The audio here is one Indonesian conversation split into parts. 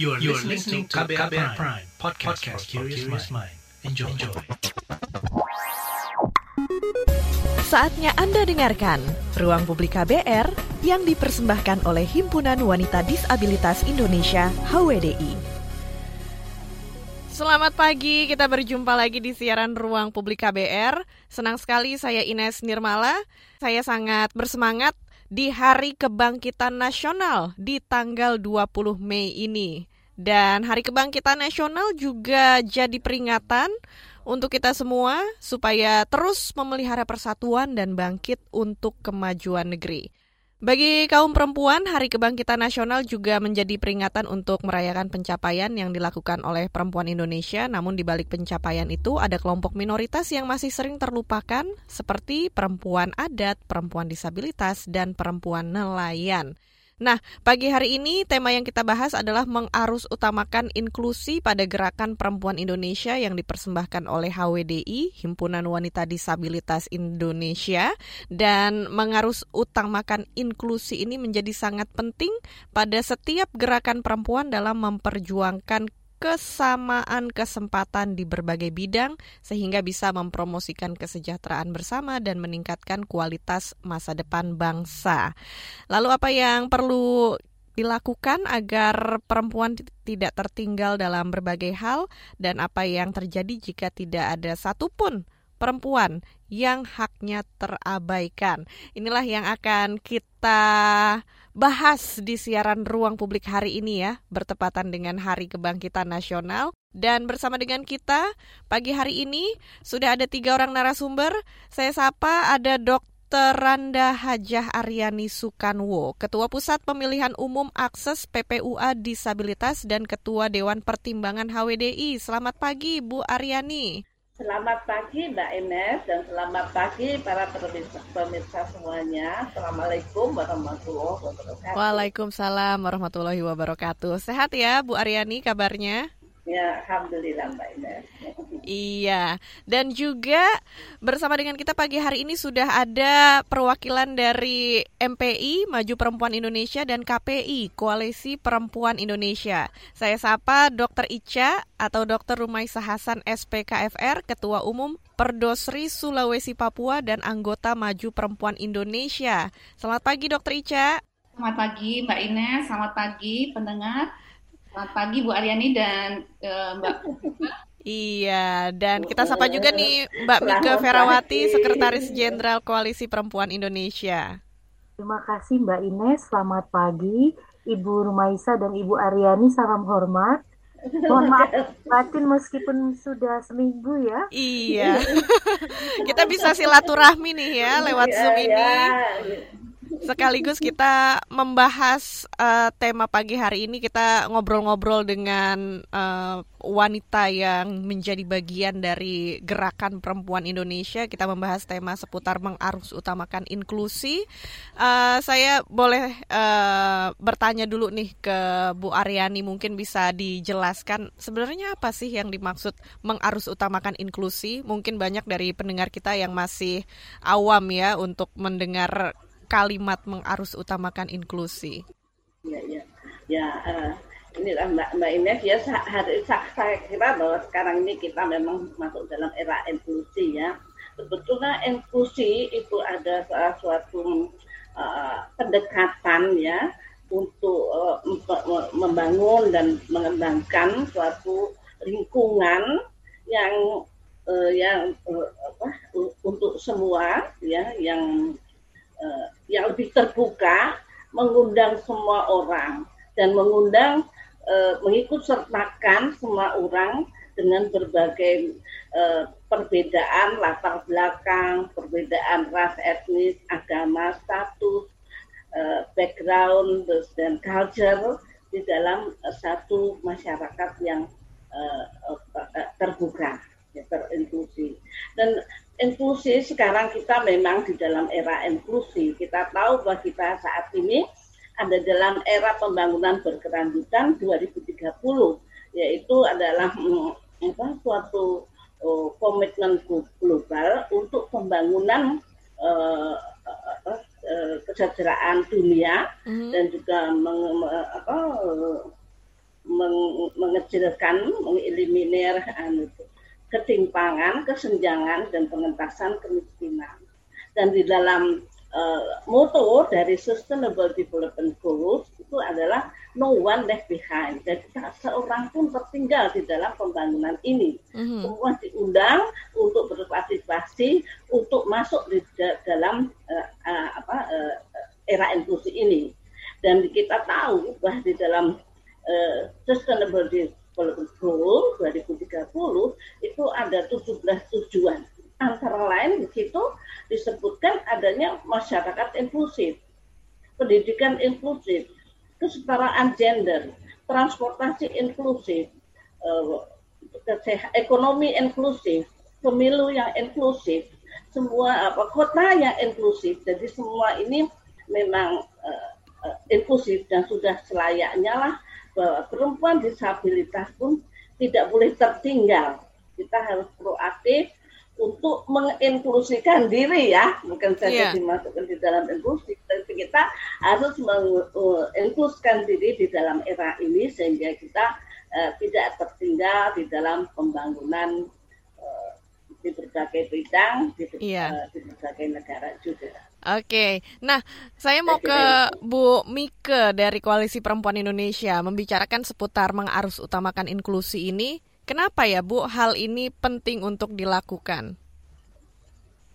You are, you are listening to KBR, Prime, Prime podcast, podcast for curious mind. Enjoy. Enjoy. Saatnya Anda dengarkan Ruang Publik KBR yang dipersembahkan oleh Himpunan Wanita Disabilitas Indonesia HWDI. Selamat pagi, kita berjumpa lagi di siaran Ruang Publik KBR. Senang sekali saya Ines Nirmala. Saya sangat bersemangat di Hari Kebangkitan Nasional di tanggal 20 Mei ini. Dan Hari Kebangkitan Nasional juga jadi peringatan untuk kita semua supaya terus memelihara persatuan dan bangkit untuk kemajuan negeri. Bagi kaum perempuan, Hari Kebangkitan Nasional juga menjadi peringatan untuk merayakan pencapaian yang dilakukan oleh perempuan Indonesia. Namun di balik pencapaian itu ada kelompok minoritas yang masih sering terlupakan seperti perempuan adat, perempuan disabilitas, dan perempuan nelayan. Nah, pagi hari ini tema yang kita bahas adalah mengarus utamakan inklusi pada gerakan perempuan Indonesia yang dipersembahkan oleh HWDI, Himpunan Wanita Disabilitas Indonesia, dan mengarus utamakan inklusi ini menjadi sangat penting pada setiap gerakan perempuan dalam memperjuangkan kesamaan kesempatan di berbagai bidang sehingga bisa mempromosikan kesejahteraan bersama dan meningkatkan kualitas masa depan bangsa. Lalu apa yang perlu dilakukan agar perempuan tidak tertinggal dalam berbagai hal dan apa yang terjadi jika tidak ada satupun perempuan yang haknya terabaikan. Inilah yang akan kita bahas di siaran ruang publik hari ini ya, bertepatan dengan Hari Kebangkitan Nasional. Dan bersama dengan kita pagi hari ini sudah ada tiga orang narasumber. Saya sapa ada Dr. Randa Hajah Aryani Sukanwo, Ketua Pusat Pemilihan Umum Akses PPUA Disabilitas dan Ketua Dewan Pertimbangan HWDI. Selamat pagi Bu Aryani. Selamat pagi Mbak Ines dan selamat pagi para pemirsa, pemirsa semuanya. Assalamualaikum warahmatullahi wabarakatuh. Waalaikumsalam warahmatullahi wabarakatuh. Sehat ya Bu Aryani kabarnya? Ya, Alhamdulillah Mbak Ines. Iya, dan juga bersama dengan kita pagi hari ini sudah ada perwakilan dari MPI, Maju Perempuan Indonesia, dan KPI, Koalisi Perempuan Indonesia. Saya sapa Dr. Ica atau Dr. Rumaisa Hasan SPKFR, Ketua Umum Perdosri Sulawesi Papua dan anggota Maju Perempuan Indonesia. Selamat pagi Dr. Ica. Selamat pagi Mbak Ines, selamat pagi pendengar. Selamat pagi Bu Aryani dan uh, Mbak. Iya, dan kita sapa juga nih Mbak Mika Ferawati, Sekretaris Jenderal Koalisi Perempuan Indonesia. Terima kasih Mbak Ines, selamat pagi. Ibu Rumaisa dan Ibu Aryani, salam hormat. Mohon maaf batin meskipun sudah seminggu ya. Iya. kita bisa silaturahmi nih ya lewat iya, Zoom ini. Sekaligus kita membahas uh, tema pagi hari ini kita ngobrol-ngobrol dengan uh, wanita yang menjadi bagian dari gerakan perempuan Indonesia. Kita membahas tema seputar mengarus utamakan inklusi. Uh, saya boleh uh, bertanya dulu nih ke Bu Aryani, mungkin bisa dijelaskan sebenarnya apa sih yang dimaksud mengarus utamakan inklusi? Mungkin banyak dari pendengar kita yang masih awam ya untuk mendengar kalimat mengarus utamakan inklusi? Ya, ya, ya. Uh, inilah Mbak Mbak Ines ya hari saya kira bahwa sekarang ini kita memang masuk dalam era inklusi ya. Sebetulnya inklusi itu ada suatu uh, pendekatan ya untuk uh, membangun dan mengembangkan suatu lingkungan yang uh, yang uh, apa untuk semua ya yang uh, yang lebih terbuka, mengundang semua orang dan mengundang uh, mengikut sertakan semua orang dengan berbagai uh, perbedaan latar belakang, perbedaan ras, etnis, agama, status, uh, background, dan culture di dalam satu masyarakat yang terbuka, ya, terinklusi. Dan inklusi sekarang kita memang di dalam era inklusi. Kita tahu bahwa kita saat ini ada dalam era pembangunan berkelanjutan 2030 yaitu adalah mm, apa, suatu uh, komitmen global untuk pembangunan uh, uh, uh, kesejahteraan dunia mm -hmm. dan juga meng, apa, mengecilkan, mengeliminir anu, ketimpangan, kesenjangan, dan pengentasan kemiskinan. Dan di dalam uh, moto dari Sustainable Development Goals itu adalah no one left behind. Jadi tak seorang pun tertinggal di dalam pembangunan ini. Mm-hmm. Semua diundang untuk berpartisipasi, untuk masuk di dalam uh, uh, apa uh, era inklusi ini. Dan kita tahu bahwa di dalam uh, Sustainable Development Goal 2030 itu ada 17 tujuan. Antara lain di situ disebutkan adanya masyarakat inklusif, pendidikan inklusif, kesetaraan gender, transportasi inklusif, eh, ekonomi inklusif, pemilu yang inklusif, semua apa kota yang inklusif. Jadi semua ini memang uh, uh, inklusif dan sudah selayaknya lah bahwa perempuan disabilitas pun tidak boleh tertinggal. Kita harus proaktif untuk menginklusikan diri ya, bukan saja yeah. dimasukkan di dalam inklusi, tapi kita harus menginkluskan diri di dalam era ini sehingga kita uh, tidak tertinggal di dalam pembangunan uh, di berbagai bidang di, yeah. uh, di berbagai negara juga. Oke, nah saya mau ke Bu Mike dari Koalisi Perempuan Indonesia membicarakan seputar mengarus utamakan inklusi ini. Kenapa ya Bu hal ini penting untuk dilakukan?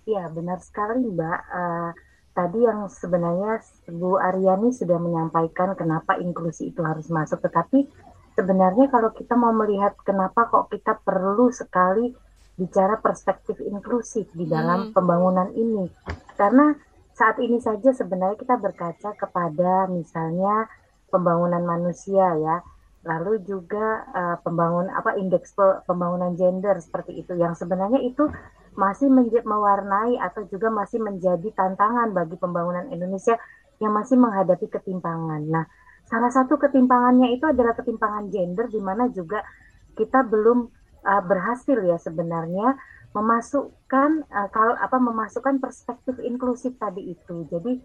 Ya benar sekali Mbak. Uh, tadi yang sebenarnya Bu Aryani sudah menyampaikan kenapa inklusi itu harus masuk, tetapi sebenarnya kalau kita mau melihat kenapa kok kita perlu sekali bicara perspektif inklusif di dalam hmm. pembangunan ini, karena saat ini saja sebenarnya kita berkaca kepada misalnya pembangunan manusia ya, lalu juga uh, pembangun apa indeks pembangunan gender seperti itu yang sebenarnya itu masih mewarnai atau juga masih menjadi tantangan bagi pembangunan Indonesia yang masih menghadapi ketimpangan. Nah, salah satu ketimpangannya itu adalah ketimpangan gender di mana juga kita belum uh, berhasil ya sebenarnya memasukkan uh, kalau apa memasukkan perspektif inklusif tadi itu. Jadi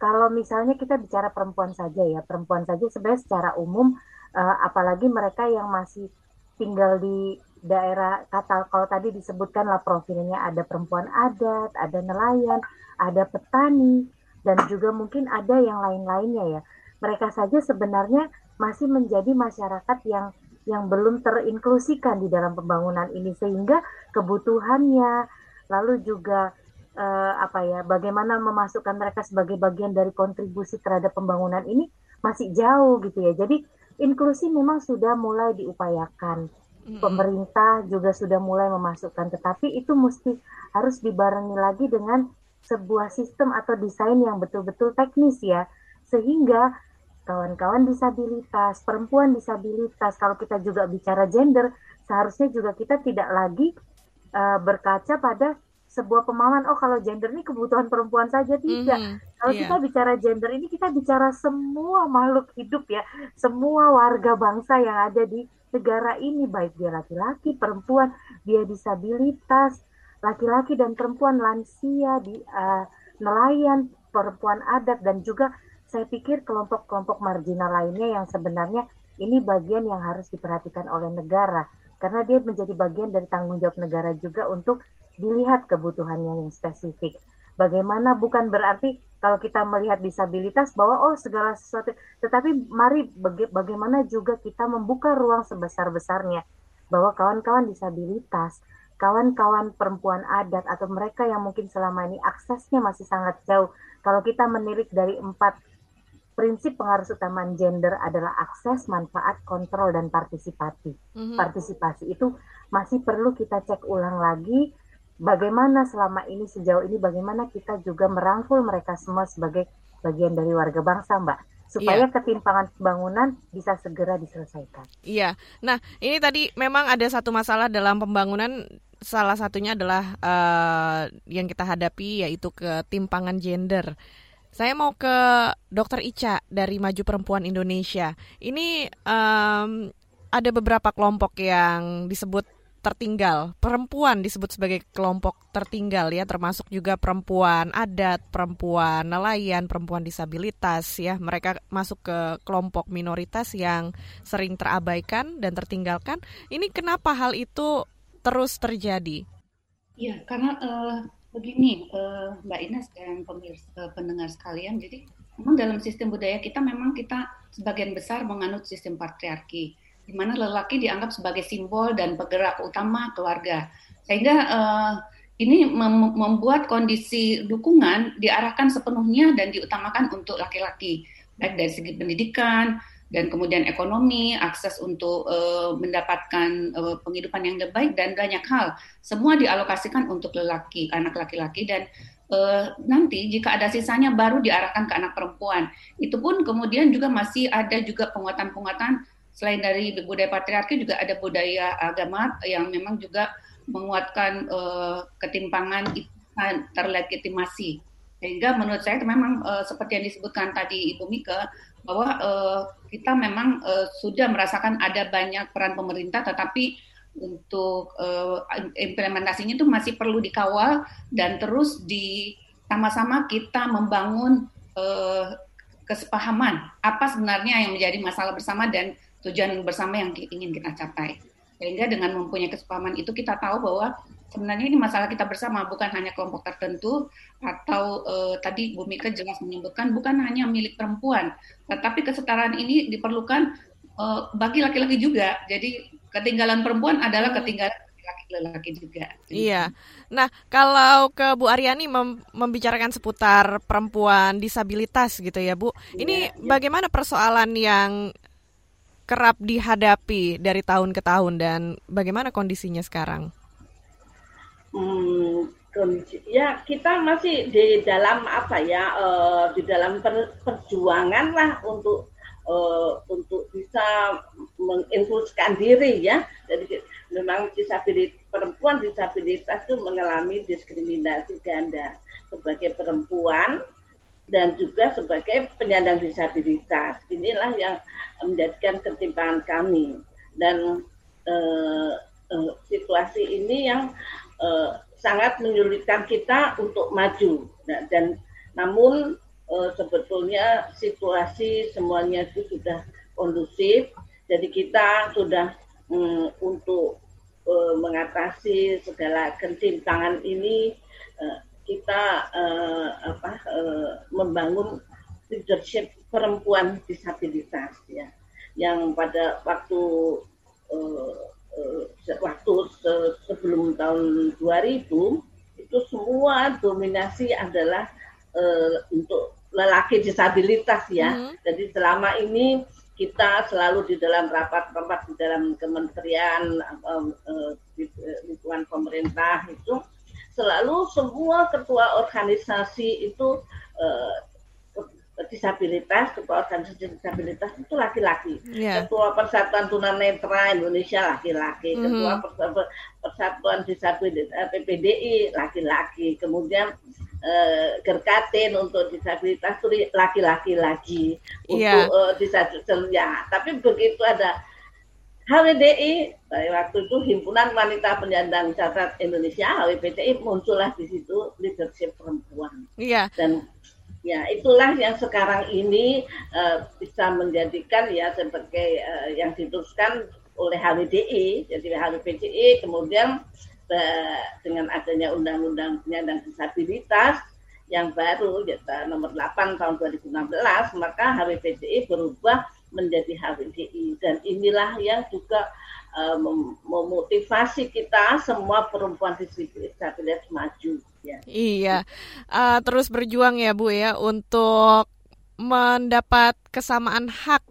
kalau misalnya kita bicara perempuan saja ya, perempuan saja sebenarnya secara umum uh, apalagi mereka yang masih tinggal di daerah kata kalau tadi disebutkanlah profilnya ada perempuan adat, ada nelayan, ada petani dan juga mungkin ada yang lain-lainnya ya. Mereka saja sebenarnya masih menjadi masyarakat yang yang belum terinklusikan di dalam pembangunan ini sehingga kebutuhannya lalu juga eh, apa ya bagaimana memasukkan mereka sebagai bagian dari kontribusi terhadap pembangunan ini masih jauh gitu ya. Jadi inklusi memang sudah mulai diupayakan. Pemerintah juga sudah mulai memasukkan tetapi itu mesti harus dibarengi lagi dengan sebuah sistem atau desain yang betul-betul teknis ya. Sehingga kawan-kawan disabilitas, perempuan disabilitas, kalau kita juga bicara gender, seharusnya juga kita tidak lagi uh, berkaca pada sebuah pemahaman oh kalau gender ini kebutuhan perempuan saja. Tidak. Mm, kalau yeah. kita bicara gender ini kita bicara semua makhluk hidup ya, semua warga bangsa yang ada di negara ini. Baik dia laki-laki, perempuan, dia disabilitas, laki-laki dan perempuan lansia, di uh, nelayan, perempuan adat dan juga saya pikir kelompok-kelompok marginal lainnya yang sebenarnya ini bagian yang harus diperhatikan oleh negara karena dia menjadi bagian dari tanggung jawab negara juga untuk dilihat kebutuhannya yang spesifik. Bagaimana bukan berarti kalau kita melihat disabilitas bahwa oh segala sesuatu, tetapi mari baga bagaimana juga kita membuka ruang sebesar-besarnya bahwa kawan-kawan disabilitas, kawan-kawan perempuan adat atau mereka yang mungkin selama ini aksesnya masih sangat jauh. Kalau kita menilik dari empat prinsip pengaruh utama gender adalah akses, manfaat, kontrol, dan partisipasi. Mm-hmm. Partisipasi itu masih perlu kita cek ulang lagi bagaimana selama ini sejauh ini bagaimana kita juga merangkul mereka semua sebagai bagian dari warga bangsa, Mbak supaya yeah. ketimpangan pembangunan bisa segera diselesaikan. Iya. Nah, ini tadi memang ada satu masalah dalam pembangunan salah satunya adalah uh, yang kita hadapi yaitu ketimpangan gender. Saya mau ke Dokter Ica dari Maju Perempuan Indonesia. Ini um, ada beberapa kelompok yang disebut tertinggal. Perempuan disebut sebagai kelompok tertinggal ya, termasuk juga perempuan adat, perempuan nelayan, perempuan disabilitas ya. Mereka masuk ke kelompok minoritas yang sering terabaikan dan tertinggalkan. Ini kenapa hal itu terus terjadi? Ya, karena uh, begini uh, Mbak Ines dan pemirsa uh, pendengar sekalian, jadi memang dalam sistem budaya kita memang kita sebagian besar menganut sistem patriarki di mana lelaki dianggap sebagai simbol dan penggerak utama keluarga. Sehingga uh, ini mem membuat kondisi dukungan diarahkan sepenuhnya dan diutamakan untuk laki-laki, baik dari segi pendidikan dan kemudian ekonomi, akses untuk uh, mendapatkan uh, penghidupan yang lebih baik dan banyak hal. Semua dialokasikan untuk lelaki, anak laki-laki dan uh, nanti jika ada sisanya baru diarahkan ke anak perempuan. Itu pun kemudian juga masih ada juga penguatan-penguatan selain dari budaya patriarki juga ada budaya agama yang memang juga menguatkan uh, ketimpangan terlegitimasi. Sehingga menurut saya memang uh, seperti yang disebutkan tadi Ibu Mika bahwa uh, kita memang uh, sudah merasakan ada banyak peran pemerintah tetapi untuk uh, implementasinya itu masih perlu dikawal dan terus di sama-sama kita membangun uh, kesepahaman apa sebenarnya yang menjadi masalah bersama dan tujuan bersama yang ingin kita capai. Sehingga dengan mempunyai kesepahaman itu kita tahu bahwa sebenarnya ini masalah kita bersama, bukan hanya kelompok tertentu atau uh, tadi Bu Mika jelas menyebutkan bukan hanya milik perempuan, tetapi kesetaraan ini diperlukan uh, bagi laki-laki juga. Jadi ketinggalan perempuan adalah ketinggalan laki-laki juga. Iya. Nah, kalau ke Bu Aryani mem membicarakan seputar perempuan disabilitas gitu ya, Bu. Ini ya, ya. bagaimana persoalan yang kerap dihadapi dari tahun ke tahun dan bagaimana kondisinya sekarang? Hmm, ya kita masih di dalam apa ya uh, di dalam per, perjuangan lah untuk uh, untuk bisa menginkluskan diri ya. Jadi memang disabilitas perempuan disabilitas itu mengalami diskriminasi ganda sebagai perempuan dan juga sebagai penyandang disabilitas. Inilah yang menjadikan ketimpangan kami dan uh, uh, situasi ini yang uh, sangat menyulitkan kita untuk maju. Nah, dan namun uh, sebetulnya situasi semuanya itu sudah kondusif. Jadi kita sudah um, untuk uh, mengatasi segala ketimpangan ini uh, kita uh, apa uh, membangun leadership perempuan disabilitas ya. Yang pada waktu uh, waktu se sebelum tahun 2000 itu semua dominasi adalah uh, untuk lelaki disabilitas ya. Mm -hmm. Jadi selama ini kita selalu di dalam rapat-rapat di dalam kementerian uh, uh, di lingkungan pemerintah itu selalu semua ketua organisasi itu uh, disabilitas, ketua organisasi disabilitas itu laki-laki. Yeah. Ketua Persatuan Tunanetra Indonesia laki-laki, mm -hmm. Ketua Persatuan Disabilitas eh, PPDI laki-laki, kemudian uh, Gerkatin untuk disabilitas itu laki-laki lagi yeah. untuk uh, disabilitas ya. Tapi begitu ada HWDI waktu itu Himpunan Wanita Penyandang Cacat Indonesia HWPCI muncullah di situ leadership perempuan. Iya. Dan ya itulah yang sekarang ini uh, bisa menjadikan ya sebagai uh, yang diteruskan oleh HWDI, jadi HWPCI kemudian uh, dengan adanya Undang-Undang Penyandang Disabilitas yang baru ya, nomor 8 tahun 2016 maka HWPCI berubah menjadi HWDI dan inilah yang juga uh, memotivasi kita semua perempuan disabilitas maju ya. Iya, uh, terus berjuang ya Bu ya untuk mendapat kesamaan hak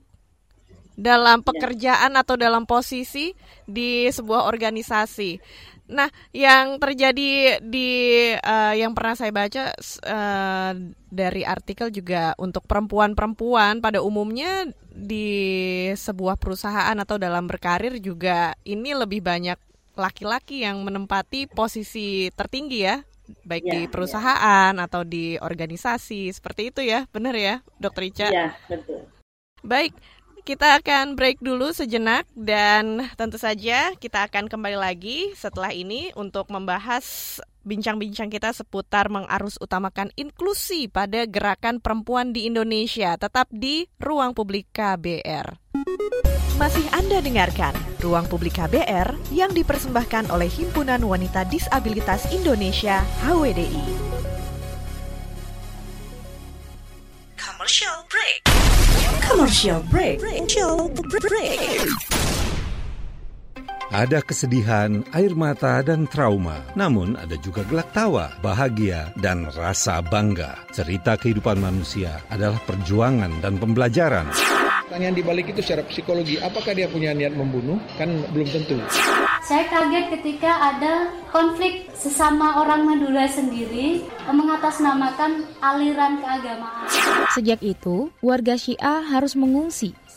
dalam ya. pekerjaan ya. atau dalam posisi di sebuah organisasi. Nah, yang terjadi di uh, yang pernah saya baca uh, dari artikel juga untuk perempuan-perempuan pada umumnya di sebuah perusahaan atau dalam berkarir juga ini lebih banyak laki-laki yang menempati posisi tertinggi ya, baik ya, di ya. perusahaan ya. atau di organisasi seperti itu ya, benar ya, Dokter Ica? Iya, betul. Baik, kita akan break dulu sejenak dan tentu saja kita akan kembali lagi setelah ini untuk membahas bincang-bincang kita seputar mengarus utamakan inklusi pada gerakan perempuan di Indonesia tetap di Ruang Publik KBR. Masih Anda dengarkan Ruang Publik KBR yang dipersembahkan oleh Himpunan Wanita Disabilitas Indonesia HWDI. Commercial break. Commercial break. Commercial break. Ada kesedihan, air mata, dan trauma. Namun ada juga gelak tawa, bahagia, dan rasa bangga. Cerita kehidupan manusia adalah perjuangan dan pembelajaran. Pertanyaan dibalik itu secara psikologi, apakah dia punya niat membunuh? Kan belum tentu. Saya kaget ketika ada konflik sesama orang Madura sendiri mengatasnamakan aliran keagamaan. Sejak itu, warga Syiah harus mengungsi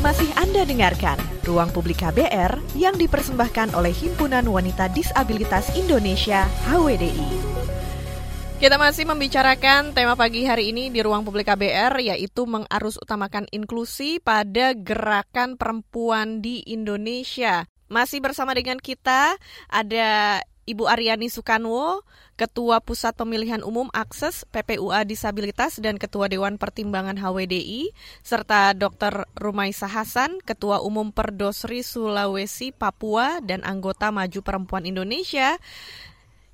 Masih Anda dengarkan Ruang Publik KBR yang dipersembahkan oleh Himpunan Wanita Disabilitas Indonesia HWDI. Kita masih membicarakan tema pagi hari ini di ruang publik KBR yaitu mengarus utamakan inklusi pada gerakan perempuan di Indonesia. Masih bersama dengan kita ada Ibu Aryani Sukanwo, Ketua Pusat Pemilihan Umum Akses PPUA Disabilitas dan Ketua Dewan Pertimbangan HWDI, serta Dr. Rumaisa Hasan, Ketua Umum Perdosri Sulawesi Papua dan anggota Maju Perempuan Indonesia.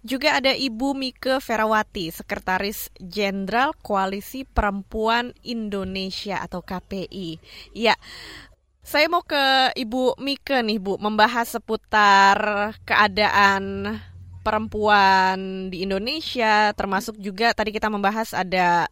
Juga ada Ibu Mike Ferawati, Sekretaris Jenderal Koalisi Perempuan Indonesia atau KPI. Ya, saya mau ke Ibu Mika nih Bu, membahas seputar keadaan perempuan di Indonesia, termasuk juga tadi kita membahas ada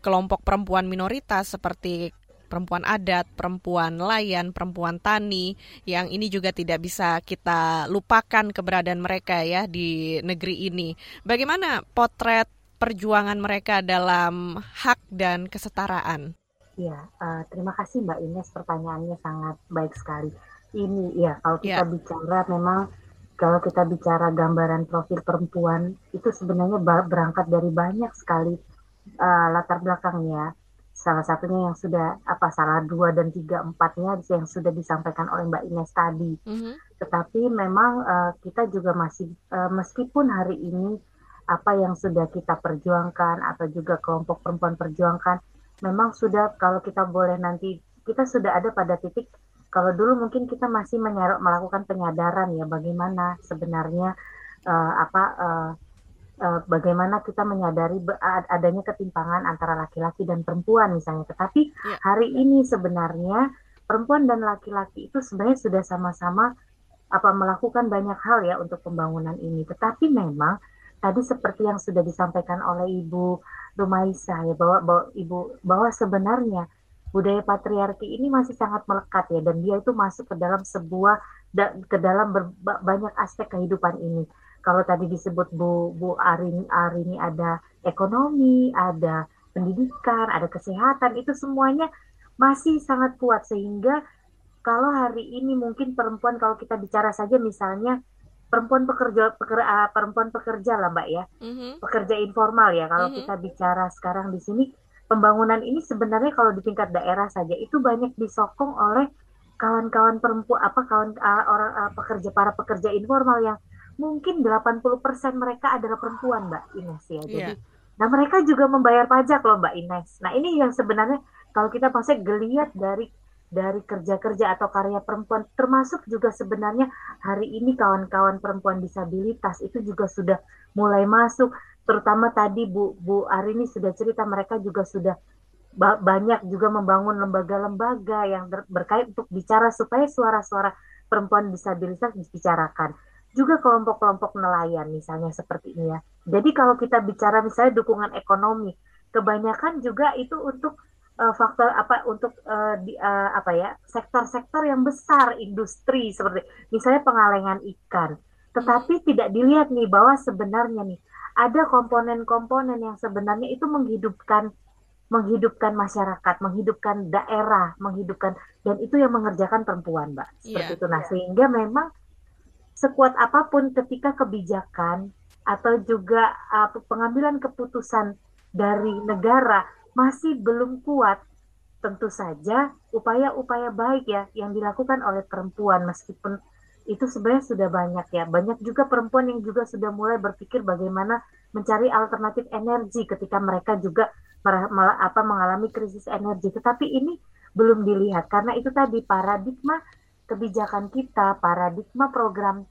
kelompok perempuan minoritas seperti perempuan adat, perempuan nelayan, perempuan tani, yang ini juga tidak bisa kita lupakan keberadaan mereka ya di negeri ini. Bagaimana potret perjuangan mereka dalam hak dan kesetaraan? Ya, uh, terima kasih Mbak Ines. Pertanyaannya sangat baik sekali. Ini ya, kalau kita yeah. bicara memang kalau kita bicara gambaran profil perempuan itu sebenarnya berangkat dari banyak sekali uh, latar belakangnya. Salah satunya yang sudah apa salah dua dan tiga empatnya yang sudah disampaikan oleh Mbak Ines tadi. Mm -hmm. Tetapi memang uh, kita juga masih uh, meskipun hari ini apa yang sudah kita perjuangkan atau juga kelompok perempuan perjuangkan memang sudah kalau kita boleh nanti kita sudah ada pada titik kalau dulu mungkin kita masih menyarok, melakukan penyadaran ya bagaimana sebenarnya uh, apa uh, uh, bagaimana kita menyadari adanya ketimpangan antara laki-laki dan perempuan misalnya tetapi ya. hari ini sebenarnya perempuan dan laki-laki itu sebenarnya sudah sama-sama apa melakukan banyak hal ya untuk pembangunan ini tetapi memang tadi seperti yang sudah disampaikan oleh Ibu Rumaisa ya bahwa, bahwa Ibu bahwa sebenarnya budaya patriarki ini masih sangat melekat ya dan dia itu masuk ke dalam sebuah da, ke dalam ber, banyak aspek kehidupan ini. Kalau tadi disebut Bu Bu Arini Arini ada ekonomi, ada pendidikan, ada kesehatan, itu semuanya masih sangat kuat sehingga kalau hari ini mungkin perempuan kalau kita bicara saja misalnya perempuan pekerja pekerja uh, perempuan pekerja lah mbak ya mm-hmm. pekerja informal ya kalau mm-hmm. kita bicara sekarang di sini pembangunan ini sebenarnya kalau di tingkat daerah saja itu banyak disokong oleh kawan-kawan perempuan apa kawan uh, orang uh, pekerja para pekerja informal yang mungkin 80% mereka adalah perempuan mbak Ines ya. Jadi yeah. nah mereka juga membayar pajak loh mbak Ines. Nah ini yang sebenarnya kalau kita masih geliat dari dari kerja-kerja atau karya perempuan termasuk juga sebenarnya hari ini kawan-kawan perempuan disabilitas itu juga sudah mulai masuk terutama tadi Bu Bu Arini sudah cerita mereka juga sudah banyak juga membangun lembaga-lembaga yang berkait untuk bicara supaya suara-suara perempuan disabilitas dibicarakan. Juga kelompok-kelompok nelayan misalnya seperti ini ya. Jadi kalau kita bicara misalnya dukungan ekonomi, kebanyakan juga itu untuk uh, faktor apa untuk uh, di, uh, apa ya sektor-sektor yang besar industri seperti misalnya pengalengan ikan. Tetapi tidak dilihat nih bahwa sebenarnya nih ada komponen-komponen yang sebenarnya itu menghidupkan menghidupkan masyarakat, menghidupkan daerah, menghidupkan dan itu yang mengerjakan perempuan, Mbak. Seperti yeah. itu. Nah, sehingga memang sekuat apa pun ketika kebijakan atau juga uh, pengambilan keputusan dari negara masih belum kuat, tentu saja upaya-upaya baik ya yang dilakukan oleh perempuan meskipun itu sebenarnya sudah banyak ya. Banyak juga perempuan yang juga sudah mulai berpikir bagaimana mencari alternatif energi ketika mereka juga apa mengalami krisis energi. Tetapi ini belum dilihat karena itu tadi paradigma kebijakan kita, paradigma program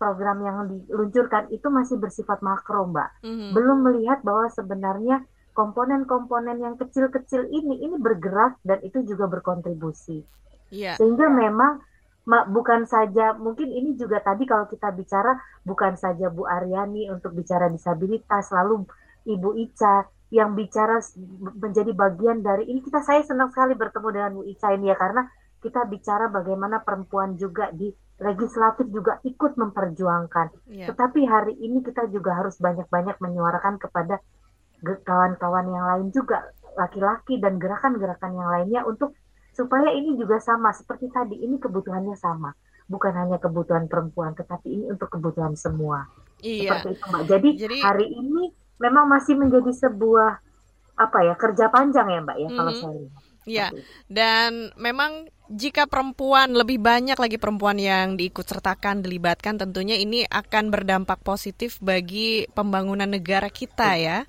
program yang diluncurkan itu masih bersifat makro, Mbak. Mm-hmm. Belum melihat bahwa sebenarnya komponen-komponen yang kecil-kecil ini ini bergerak dan itu juga berkontribusi. Yeah. Sehingga memang bukan saja mungkin ini juga tadi kalau kita bicara bukan saja Bu Aryani untuk bicara disabilitas lalu Ibu Ica yang bicara menjadi bagian dari ini kita saya senang sekali bertemu dengan Bu Ica ini ya karena kita bicara bagaimana perempuan juga di legislatif juga ikut memperjuangkan. Yeah. Tetapi hari ini kita juga harus banyak-banyak menyuarakan kepada kawan-kawan yang lain juga laki-laki dan gerakan-gerakan yang lainnya untuk supaya ini juga sama seperti tadi ini kebutuhannya sama. Bukan hanya kebutuhan perempuan tetapi ini untuk kebutuhan semua. Iya. seperti itu mbak. Jadi, Jadi hari ini memang masih menjadi sebuah apa ya kerja panjang ya mbak ya mm -hmm. kalau saya lihat. Ya, dan memang jika perempuan lebih banyak lagi perempuan yang diikut sertakan, dilibatkan, tentunya ini akan berdampak positif bagi pembangunan negara kita ya.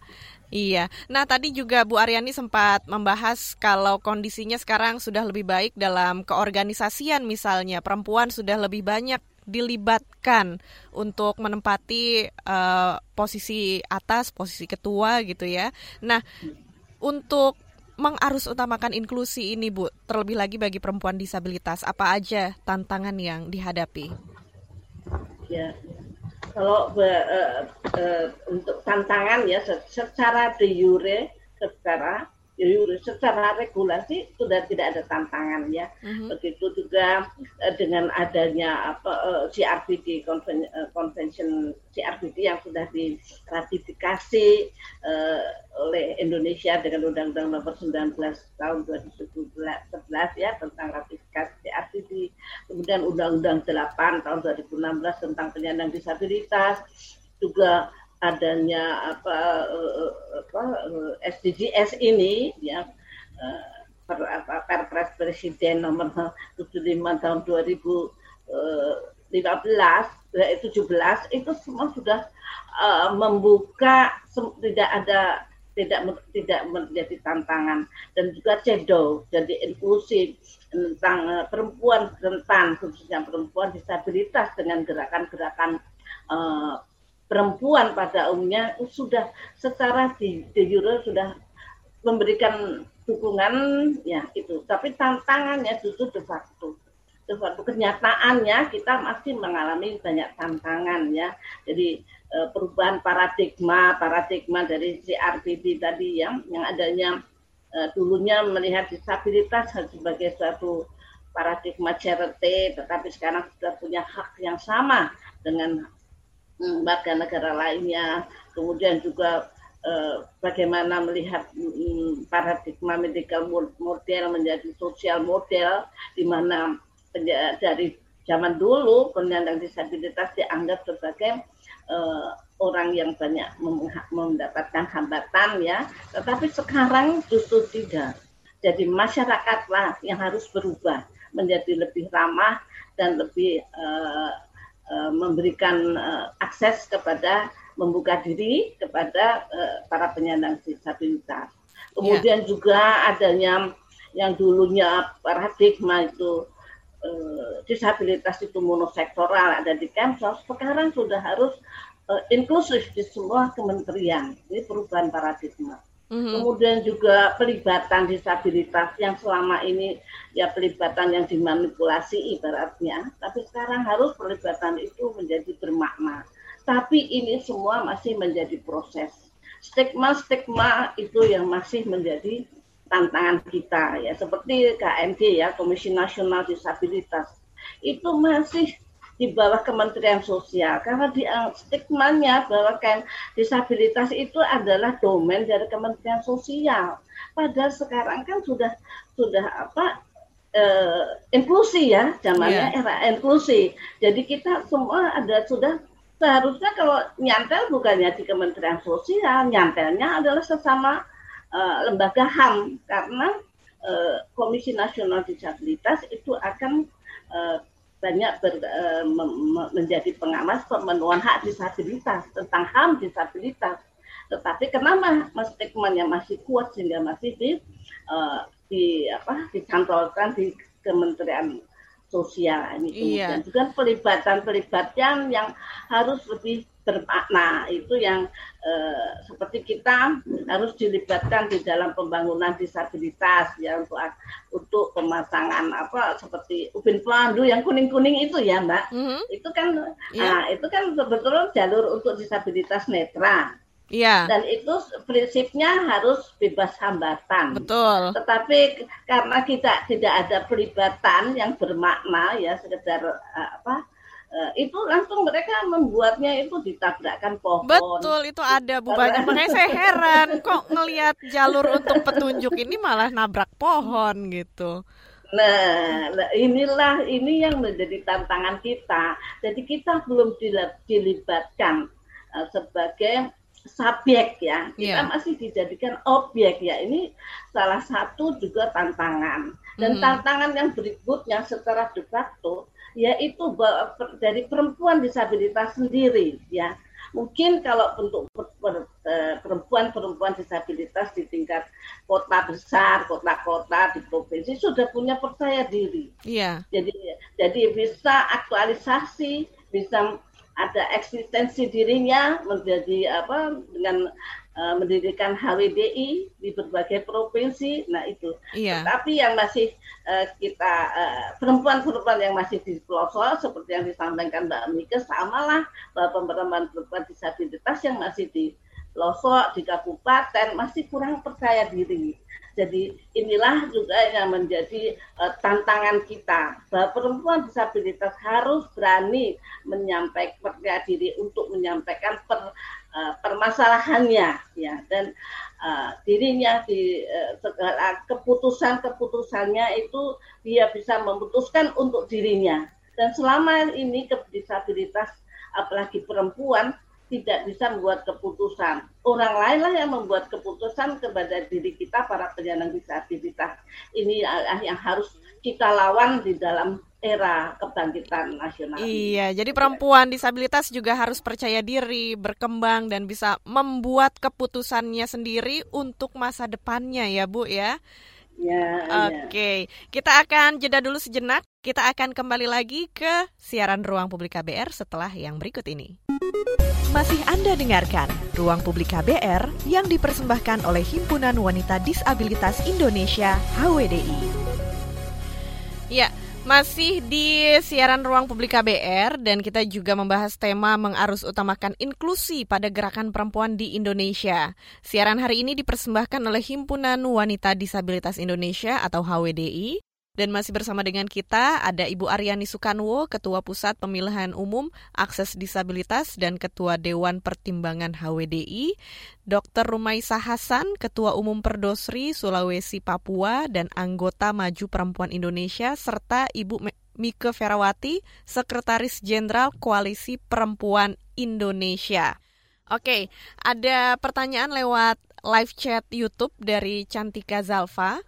Iya. Nah, tadi juga Bu Aryani sempat membahas kalau kondisinya sekarang sudah lebih baik dalam keorganisasian misalnya, perempuan sudah lebih banyak dilibatkan untuk menempati uh, posisi atas, posisi ketua gitu ya. Nah, untuk mengarus utamakan inklusi ini Bu, terlebih lagi bagi perempuan disabilitas, apa aja tantangan yang dihadapi? Ya, kalau uh, uh, untuk tantangan ya secara de jure secara secara regulasi sudah tidak ada tantangan ya. Mm-hmm. Begitu juga uh, dengan adanya apa uh, CRPD Conven, uh, Convention CRPD yang sudah diratifikasi uh, oleh Indonesia dengan Undang-Undang Nomor 19 tahun 2011 ya tentang ratifikasi CRPD, kemudian Undang-Undang 8 tahun 2016 tentang penyandang disabilitas juga adanya apa, apa SDGs ini ya per, apa, Perpres Presiden nomor 75 tahun 2015 eh, 17 itu semua sudah uh, membuka tidak ada tidak tidak menjadi tantangan. Dan juga CEDO jadi inklusif tentang uh, perempuan rentan khususnya perempuan disabilitas dengan gerakan-gerakan perempuan pada umumnya sudah secara di, de jure sudah memberikan dukungan ya itu tapi tantangannya justru de facto. De facto kenyataannya kita masih mengalami banyak tantangan ya. Jadi eh, perubahan paradigma paradigma dari CRPD tadi yang yang adanya eh, dulunya melihat disabilitas sebagai suatu paradigma charity tetapi sekarang sudah punya hak yang sama dengan warga negara lainnya, kemudian juga eh, bagaimana melihat mm, paradigma medical model menjadi sosial model, di mana dari zaman dulu penyandang disabilitas dianggap sebagai eh, orang yang banyak mendapatkan hambatan ya, tetapi sekarang justru tidak. Jadi masyarakatlah yang harus berubah menjadi lebih ramah dan lebih uh, Eh, memberikan uh, akses kepada membuka diri kepada uh, para penyandang disabilitas. Kemudian yeah. juga adanya yang dulunya paradigma itu uh, disabilitas itu monosektoral ada di Kemsos, sekarang sudah harus uh, inklusif di semua kementerian. Ini perubahan paradigma. Mm-hmm. Kemudian juga pelibatan disabilitas yang selama ini ya pelibatan yang dimanipulasi ibaratnya, tapi sekarang harus pelibatan itu menjadi bermakna. Tapi ini semua masih menjadi proses. Stigma-stigma itu yang masih menjadi tantangan kita ya seperti KMD ya Komisi Nasional Disabilitas itu masih di bawah Kementerian Sosial karena di eh, stigmanya bahwa kan disabilitas itu adalah domain dari Kementerian Sosial. Padahal sekarang kan sudah sudah apa uh, inklusi ya, zamannya yeah. era inklusi. Jadi kita semua ada sudah seharusnya kalau nyantel bukannya di Kementerian Sosial, nyantelnya adalah sesama uh, lembaga HAM karena uh, Komisi Nasional Disabilitas itu akan uh, banyak ber, uh, menjadi pengawas pemenuhan hak disabilitas tentang HAM disabilitas. Tetapi kenapa mas stigmanya masih kuat sehingga masih di, uh, di apa dicantolkan di Kementerian Sosial ini kemudian iya. juga pelibatan-pelibatan yang harus lebih bermakna itu yang eh, seperti kita harus dilibatkan di dalam pembangunan disabilitas ya untuk untuk pemasangan apa seperti ubin pelandu yang kuning kuning itu ya mbak mm -hmm. itu kan yeah. nah itu kan sebetulnya jalur untuk disabilitas netra Iya. Dan itu prinsipnya harus bebas hambatan. Betul. Tetapi karena kita tidak ada pelibatan yang bermakna ya sekedar uh, apa uh, itu langsung mereka membuatnya itu ditabrakkan pohon. Betul, itu ada Bu banyak. Makanya saya heran kok ngelihat jalur untuk petunjuk ini malah nabrak pohon gitu. Nah, inilah ini yang menjadi tantangan kita. Jadi kita belum dilibatkan uh, sebagai subjek ya. Kita yeah. masih dijadikan objek ya. Ini salah satu juga tantangan. Dan mm. tantangan yang berikutnya secara de facto yaitu dari perempuan disabilitas sendiri ya mungkin kalau untuk eh, perempuan-perempuan disabilitas di tingkat kota besar, kota-kota di provinsi sudah punya percaya diri. Iya. Jadi jadi bisa aktualisasi, bisa ada eksistensi dirinya menjadi apa dengan uh, mendirikan HWDI di berbagai provinsi. Nah itu. Iya. Tapi yang masih uh, kita perempuan perempuan-perempuan yang masih di pelosok seperti yang disampaikan Mbak Mika samalah bahwa perempuan-perempuan disabilitas yang masih di pelosok di kabupaten masih kurang percaya diri. Jadi inilah juga yang menjadi uh, tantangan kita bahwa perempuan disabilitas harus berani menyampaikan percaya diri untuk menyampaikan per, uh, permasalahannya ya dan uh, dirinya di uh, segala keputusan keputusannya itu dia bisa memutuskan untuk dirinya dan selama ini disabilitas apalagi perempuan tidak bisa membuat keputusan. Orang lainlah yang membuat keputusan kepada diri kita para penyandang disabilitas. Ini yang harus kita lawan di dalam era kebangkitan nasional. Iya, jadi perempuan disabilitas juga harus percaya diri, berkembang dan bisa membuat keputusannya sendiri untuk masa depannya ya, Bu ya. Ya, Oke, okay. ya. kita akan jeda dulu sejenak. Kita akan kembali lagi ke siaran Ruang Publik KBR setelah yang berikut ini. Masih Anda dengarkan Ruang Publik KBR yang dipersembahkan oleh Himpunan Wanita Disabilitas Indonesia HWDI. Ya, masih di siaran ruang publik KBR dan kita juga membahas tema mengarus utamakan inklusi pada gerakan perempuan di Indonesia. Siaran hari ini dipersembahkan oleh Himpunan Wanita Disabilitas Indonesia atau HWDI dan masih bersama dengan kita ada Ibu Aryani Sukanwo, Ketua Pusat Pemilihan Umum Akses Disabilitas dan Ketua Dewan Pertimbangan HWDI, Dr. Rumaisa Hasan, Ketua Umum Perdosri Sulawesi Papua dan anggota Maju Perempuan Indonesia serta Ibu Mike Ferawati, Sekretaris Jenderal Koalisi Perempuan Indonesia. Oke, ada pertanyaan lewat live chat YouTube dari Cantika Zalfa.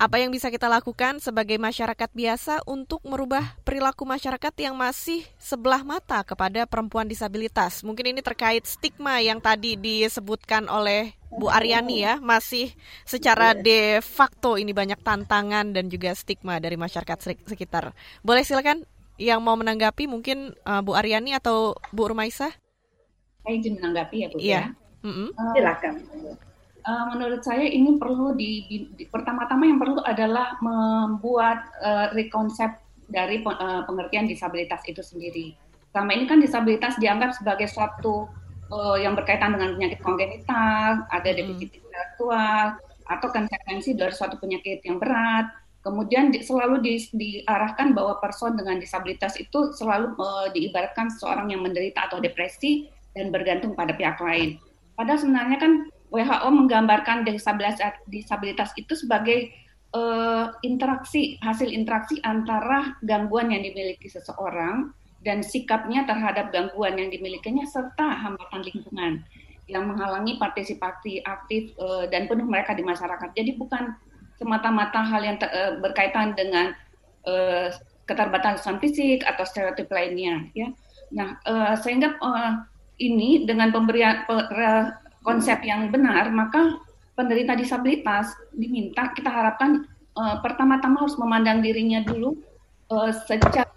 Apa yang bisa kita lakukan sebagai masyarakat biasa untuk merubah perilaku masyarakat yang masih sebelah mata kepada perempuan disabilitas? Mungkin ini terkait stigma yang tadi disebutkan oleh Bu Aryani ya, masih secara de facto ini banyak tantangan dan juga stigma dari masyarakat sekitar. Boleh silakan yang mau menanggapi mungkin uh, Bu Aryani atau Bu Rumaisa? Saya izin menanggapi ya Bu iya. ya. Mm -hmm. silakan. Uh, menurut saya ini perlu di, di, di pertama-tama yang perlu adalah membuat uh, rekonsep dari uh, pengertian disabilitas itu sendiri. Selama ini kan disabilitas dianggap sebagai suatu uh, yang berkaitan dengan penyakit kongenital, ada hmm. defisit hmm. intelektual, atau konsekuensi dari suatu penyakit yang berat. Kemudian di, selalu di, diarahkan bahwa person dengan disabilitas itu selalu uh, diibaratkan seorang yang menderita atau depresi dan bergantung pada pihak lain. Padahal sebenarnya kan WHO menggambarkan disabilitas, disabilitas itu sebagai uh, interaksi hasil interaksi antara gangguan yang dimiliki seseorang dan sikapnya terhadap gangguan yang dimilikinya serta hambatan lingkungan yang menghalangi partisipasi aktif uh, dan penuh mereka di masyarakat. Jadi bukan semata-mata hal yang uh, berkaitan dengan uh, keterbatasan fisik atau stereotip lainnya ya. Nah, uh, sehingga uh, ini dengan pemberian konsep yang benar, maka penderita disabilitas diminta kita harapkan uh, pertama-tama harus memandang dirinya dulu uh, secara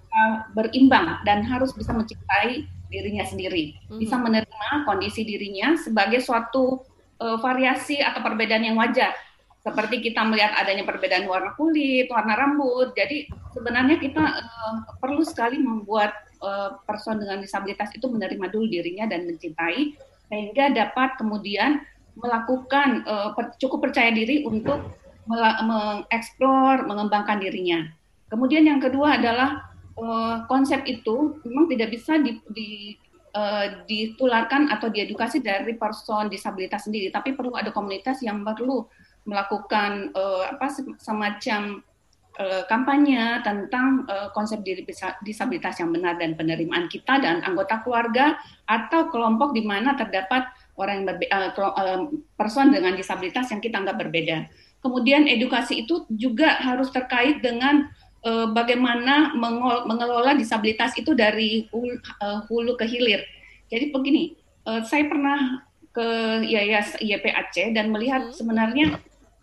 berimbang dan harus bisa mencintai dirinya sendiri, mm-hmm. bisa menerima kondisi dirinya sebagai suatu uh, variasi atau perbedaan yang wajar seperti kita melihat adanya perbedaan warna kulit, warna rambut. Jadi sebenarnya kita uh, perlu sekali membuat uh, person dengan disabilitas itu menerima dulu dirinya dan mencintai sehingga dapat kemudian melakukan uh, per, cukup percaya diri untuk mengeksplor, mengembangkan dirinya. Kemudian yang kedua adalah uh, konsep itu memang tidak bisa di, di uh, ditularkan atau diedukasi dari person disabilitas sendiri, tapi perlu ada komunitas yang perlu melakukan uh, apa semacam uh, kampanye tentang uh, konsep diri disabilitas yang benar dan penerimaan kita dan anggota keluarga atau kelompok di mana terdapat orang yang berbe uh, person dengan disabilitas yang kita anggap berbeda. Kemudian edukasi itu juga harus terkait dengan uh, bagaimana mengelola disabilitas itu dari hulu, uh, hulu ke hilir. Jadi begini, uh, saya pernah ke Yayas YPAC dan melihat hmm. sebenarnya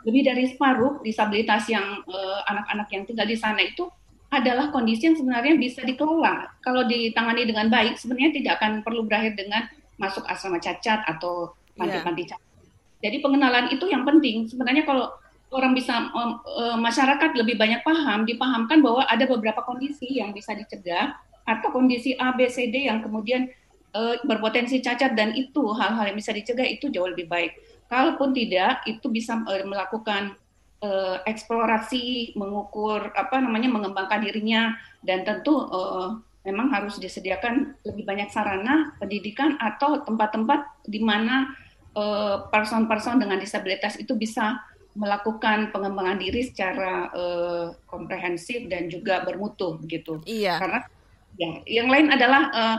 lebih dari separuh disabilitas yang eh, anak-anak uh, yang tinggal di sana itu adalah kondisi yang sebenarnya bisa dikelola. Kalau ditangani dengan baik, sebenarnya tidak akan perlu berakhir dengan masuk asrama cacat atau panti-panti yeah. cacat. Jadi pengenalan itu yang penting. Sebenarnya kalau orang bisa um, uh, masyarakat lebih banyak paham, dipahamkan bahwa ada beberapa kondisi yang bisa dicegah atau kondisi A, B, C, D yang kemudian uh, berpotensi cacat dan itu hal-hal yang bisa dicegah itu jauh lebih baik. Kalaupun tidak, itu bisa uh, melakukan uh, eksplorasi, mengukur apa namanya, mengembangkan dirinya, dan tentu uh, memang harus disediakan lebih banyak sarana pendidikan atau tempat-tempat di mana person-person uh, dengan disabilitas itu bisa melakukan pengembangan diri secara uh, komprehensif dan juga bermutu gitu. Iya. Karena ya, yang lain adalah uh,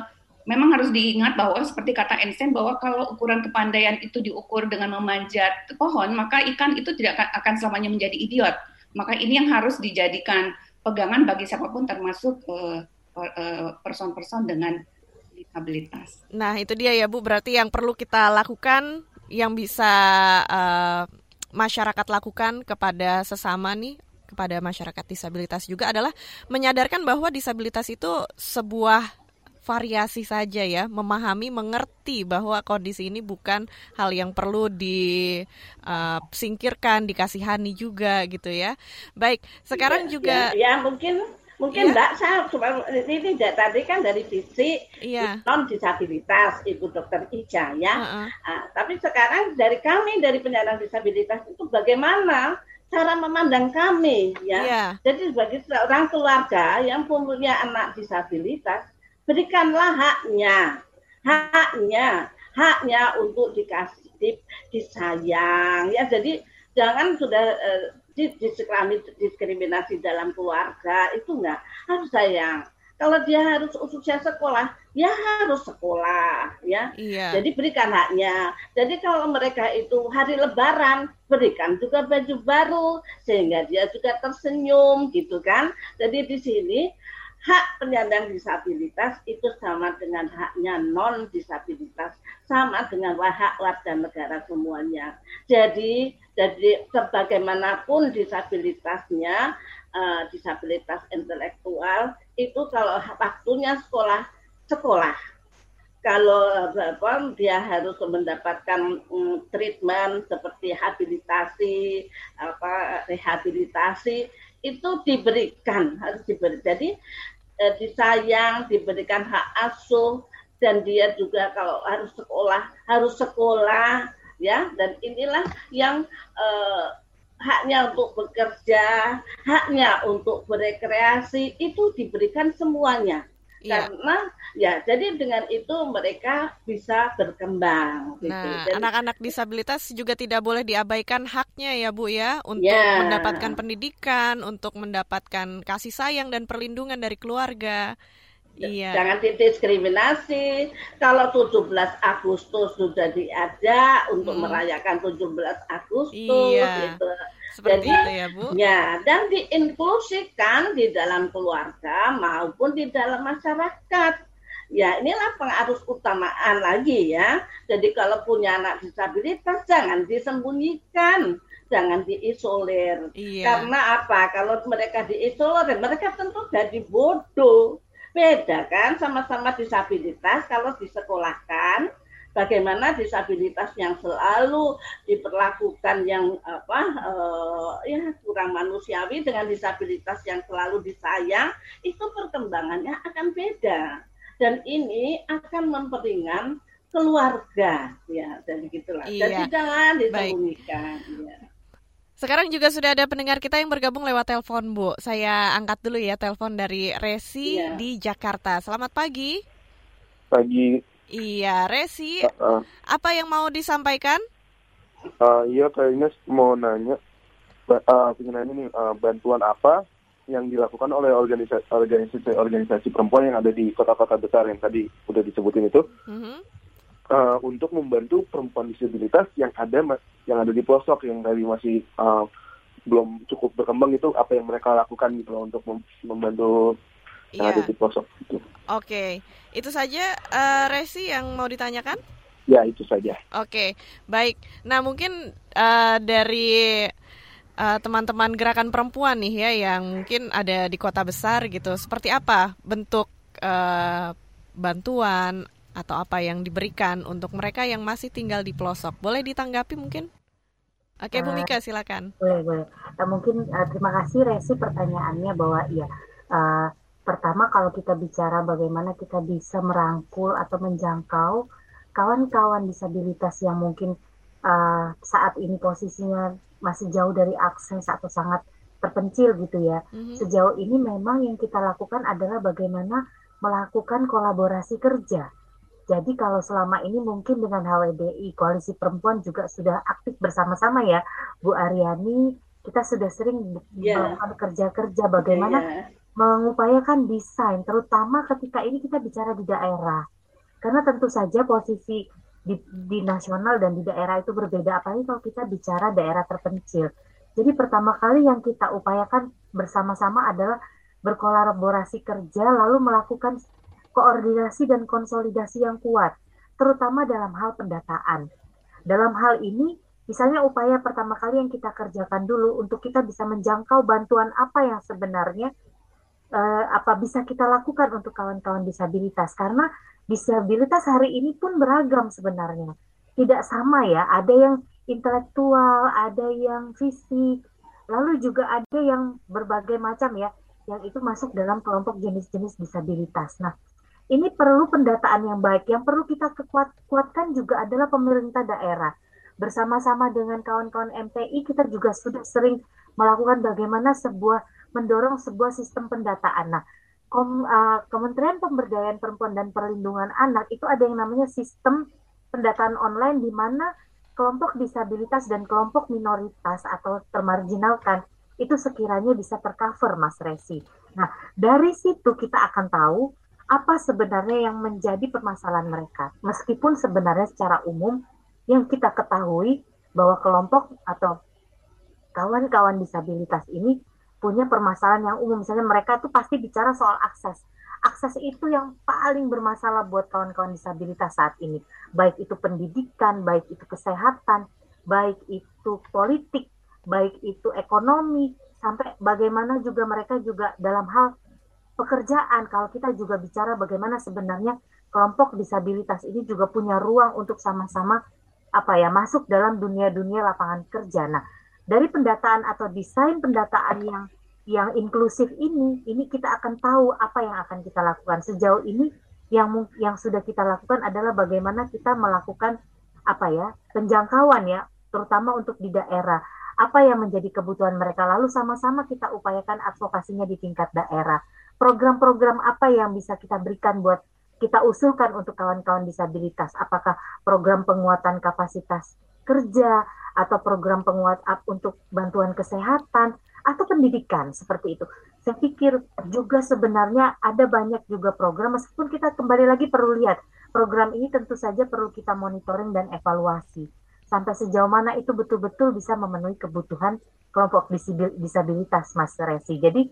memang harus diingat bahwa seperti kata Einstein bahwa kalau ukuran kepandaian itu diukur dengan memanjat pohon, maka ikan itu tidak akan selamanya menjadi idiot. Maka ini yang harus dijadikan pegangan bagi siapa pun termasuk uh, person-person dengan disabilitas. Nah, itu dia ya Bu, berarti yang perlu kita lakukan yang bisa uh, masyarakat lakukan kepada sesama nih kepada masyarakat disabilitas juga adalah menyadarkan bahwa disabilitas itu sebuah variasi saja ya, memahami, mengerti bahwa kondisi ini bukan hal yang perlu disingkirkan, uh, dikasihani juga gitu ya. Baik, sekarang ya, juga ya, ya mungkin mungkin ya. Mbak saya cuma ini tadi kan dari fisik ya. non disabilitas Ibu Dokter Ija ya. Uh -uh. Nah, tapi sekarang dari kami dari penyandang disabilitas itu bagaimana cara memandang kami ya. ya. Jadi sebagai seorang keluarga yang punya anak disabilitas berikanlah haknya, haknya, haknya untuk dikasih disayang ya. Jadi jangan sudah uh, diskriminasi dalam keluarga itu enggak harus sayang. Kalau dia harus ususnya sekolah, ya harus sekolah, ya. Iya. Jadi berikan haknya. Jadi kalau mereka itu hari Lebaran, berikan juga baju baru sehingga dia juga tersenyum, gitu kan. Jadi di sini hak penyandang disabilitas itu sama dengan haknya non disabilitas, sama dengan hak warga negara semuanya. Jadi, jadi sebagaimanapun disabilitasnya, uh, disabilitas intelektual itu kalau waktunya sekolah sekolah, kalau apa, dia harus mendapatkan um, treatment seperti habilitasi, apa rehabilitasi itu diberikan harus diberi. Jadi eh, disayang, diberikan hak asuh dan dia juga kalau harus sekolah harus sekolah ya. Dan inilah yang eh, haknya untuk bekerja, haknya untuk berekreasi itu diberikan semuanya Iya. Karena ya jadi dengan itu mereka bisa berkembang. Gitu. Nah, anak-anak disabilitas juga tidak boleh diabaikan haknya ya Bu ya untuk ya. mendapatkan pendidikan, untuk mendapatkan kasih sayang dan perlindungan dari keluarga. Iya. Jangan didiskriminasi. Kalau 17 Agustus sudah diajak untuk hmm. merayakan 17 Agustus iya. gitu seperti Jadi, itu ya Bu. Ya, dan diinklusikan di dalam keluarga maupun di dalam masyarakat. Ya, inilah pengarus utamaan lagi ya. Jadi kalau punya anak disabilitas jangan disembunyikan, jangan diisolir. Iya. Karena apa? Kalau mereka diisolir, mereka tentu jadi bodoh. Beda kan sama-sama disabilitas kalau disekolahkan bagaimana disabilitas yang selalu diperlakukan yang apa uh, ya kurang manusiawi dengan disabilitas yang selalu disayang itu perkembangannya akan beda dan ini akan memperingan keluarga ya dan gitulah iya. jadi jangan disembunyikan ya. Sekarang juga sudah ada pendengar kita yang bergabung lewat telepon, Bu. Saya angkat dulu ya telepon dari Resi ya. di Jakarta. Selamat pagi. Pagi. Iya, Resi. Uh, uh. Apa yang mau disampaikan? Uh, iya, kayaknya mau nanya, uh, nanya nih uh, bantuan apa yang dilakukan oleh organisasi organisasi organisasi perempuan yang ada di kota-kota besar yang tadi udah disebutin itu uh -huh. Uh, untuk membantu perempuan disabilitas yang ada yang ada di pelosok yang tadi masih uh, belum cukup berkembang itu apa yang mereka lakukan gitu loh untuk membantu yang yeah. ada di pelosok itu. Oke, okay. itu saja uh, Resi yang mau ditanyakan? Ya itu saja. Oke, okay. baik. Nah mungkin uh, dari teman teman-teman gerakan perempuan nih ya yang mungkin ada di kota besar gitu, seperti apa bentuk uh, bantuan atau apa yang diberikan untuk mereka yang masih tinggal di pelosok? Boleh ditanggapi mungkin? Oke, Bu Mika silakan. Boleh, boleh. Uh, mungkin uh, terima kasih Resi pertanyaannya bahwa iya uh, Pertama, kalau kita bicara bagaimana kita bisa merangkul atau menjangkau kawan-kawan disabilitas yang mungkin uh, saat ini posisinya masih jauh dari akses atau sangat terpencil gitu ya. Mm-hmm. Sejauh ini memang yang kita lakukan adalah bagaimana melakukan kolaborasi kerja. Jadi kalau selama ini mungkin dengan HWDI Koalisi Perempuan juga sudah aktif bersama-sama ya, Bu Aryani, kita sudah sering yeah. melakukan kerja-kerja bagaimana yeah mengupayakan desain, terutama ketika ini kita bicara di daerah. Karena tentu saja posisi di, di nasional dan di daerah itu berbeda, apalagi kalau kita bicara daerah terpencil. Jadi pertama kali yang kita upayakan bersama-sama adalah berkolaborasi kerja, lalu melakukan koordinasi dan konsolidasi yang kuat, terutama dalam hal pendataan. Dalam hal ini, misalnya upaya pertama kali yang kita kerjakan dulu untuk kita bisa menjangkau bantuan apa yang sebenarnya uh, apa bisa kita lakukan untuk kawan-kawan disabilitas. Karena disabilitas hari ini pun beragam sebenarnya. Tidak sama ya ada yang intelektual ada yang fisik lalu juga ada yang berbagai macam ya yang itu masuk dalam kelompok jenis-jenis disabilitas. Nah ini perlu pendataan yang baik yang perlu kita kekuat kuatkan juga adalah pemerintah daerah bersama-sama dengan kawan-kawan MPI kita juga sudah sering melakukan bagaimana sebuah mendorong sebuah sistem pendataan. Nah, Kom, uh, Kementerian Pemberdayaan Perempuan dan Perlindungan Anak itu ada yang namanya sistem pendataan online di mana kelompok disabilitas dan kelompok minoritas atau termarginalkan itu sekiranya bisa tercover Mas Resi. Nah, dari situ kita akan tahu apa sebenarnya yang menjadi permasalahan mereka. Meskipun sebenarnya secara umum yang kita ketahui bahwa kelompok atau kawan-kawan disabilitas ini punya permasalahan yang umum. Misalnya mereka tuh pasti bicara soal akses. Akses itu yang paling bermasalah buat kawan-kawan disabilitas saat ini. Baik itu pendidikan, baik itu kesehatan, baik itu politik, baik itu ekonomi, sampai bagaimana juga mereka juga dalam hal pekerjaan, kalau kita juga bicara bagaimana sebenarnya kelompok disabilitas ini juga punya ruang untuk sama-sama apa ya masuk dalam dunia-dunia lapangan kerja. Nah, dari pendataan atau desain pendataan yang yang inklusif ini, ini kita akan tahu apa yang akan kita lakukan. Sejauh ini yang yang sudah kita lakukan adalah bagaimana kita melakukan apa ya penjangkauan ya, terutama untuk di daerah. Apa yang menjadi kebutuhan mereka, lalu sama-sama kita upayakan advokasinya di tingkat daerah. Program-program apa yang bisa kita berikan buat kita usulkan untuk kawan-kawan disabilitas? Apakah program penguatan kapasitas kerja atau program penguat untuk bantuan kesehatan atau pendidikan seperti itu. Saya pikir juga sebenarnya ada banyak juga program meskipun kita kembali lagi perlu lihat program ini tentu saja perlu kita monitoring dan evaluasi sampai sejauh mana itu betul-betul bisa memenuhi kebutuhan kelompok disabilitas Mas Resi. Jadi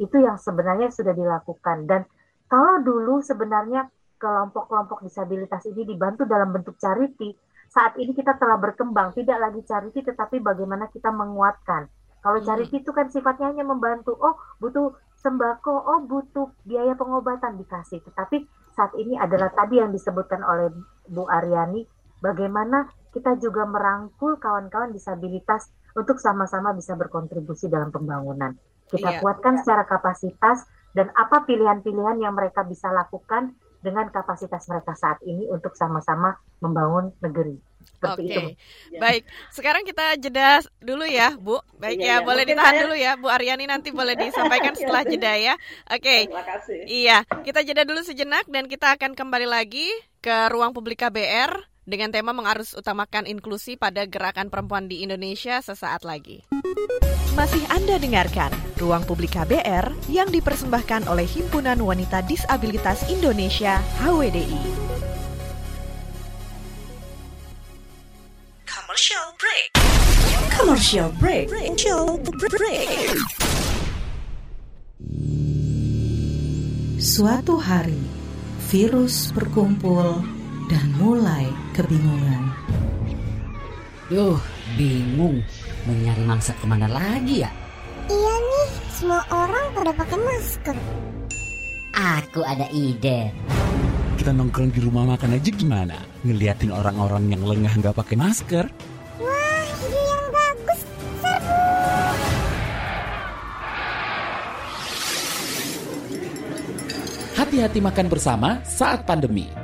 itu yang sebenarnya sudah dilakukan dan kalau dulu sebenarnya kelompok-kelompok disabilitas ini dibantu dalam bentuk charity, saat ini kita telah berkembang, tidak lagi charity tetapi bagaimana kita menguatkan. Kalau hmm. charity itu kan sifatnya hanya membantu, oh butuh sembako, oh butuh biaya pengobatan dikasih. Tetapi saat ini adalah tadi yang disebutkan oleh Bu Aryani, bagaimana kita juga merangkul kawan-kawan disabilitas untuk sama-sama bisa berkontribusi dalam pembangunan. Kita iya. kuatkan secara kapasitas dan apa pilihan-pilihan yang mereka bisa lakukan dengan kapasitas mereka saat ini untuk sama-sama membangun negeri. Oke, okay. baik. Sekarang kita jeda dulu ya, Bu. Baik iya, ya, ya, boleh ditahan saya... dulu ya, Bu Aryani nanti boleh disampaikan setelah jeda ya. Oke. Okay. Terima kasih. Iya, kita jeda dulu sejenak dan kita akan kembali lagi ke ruang publik KBR dengan tema mengarus utamakan inklusi pada gerakan perempuan di Indonesia sesaat lagi. Masih Anda dengarkan Ruang Publik KBR yang dipersembahkan oleh Himpunan Wanita Disabilitas Indonesia HWDI. Commercial break. Commercial break. Commercial break. Suatu hari, virus berkumpul dan mulai kebingungan. Duh, bingung. Mau nyari mangsa ke mana lagi ya? Iya nih, semua orang pada pakai masker. Aku ada ide. Kita nongkrong di rumah makan aja gimana? Ngeliatin orang-orang yang lengah nggak pakai masker. Wah, ide yang bagus. Serbu. Hati-hati makan bersama saat pandemi.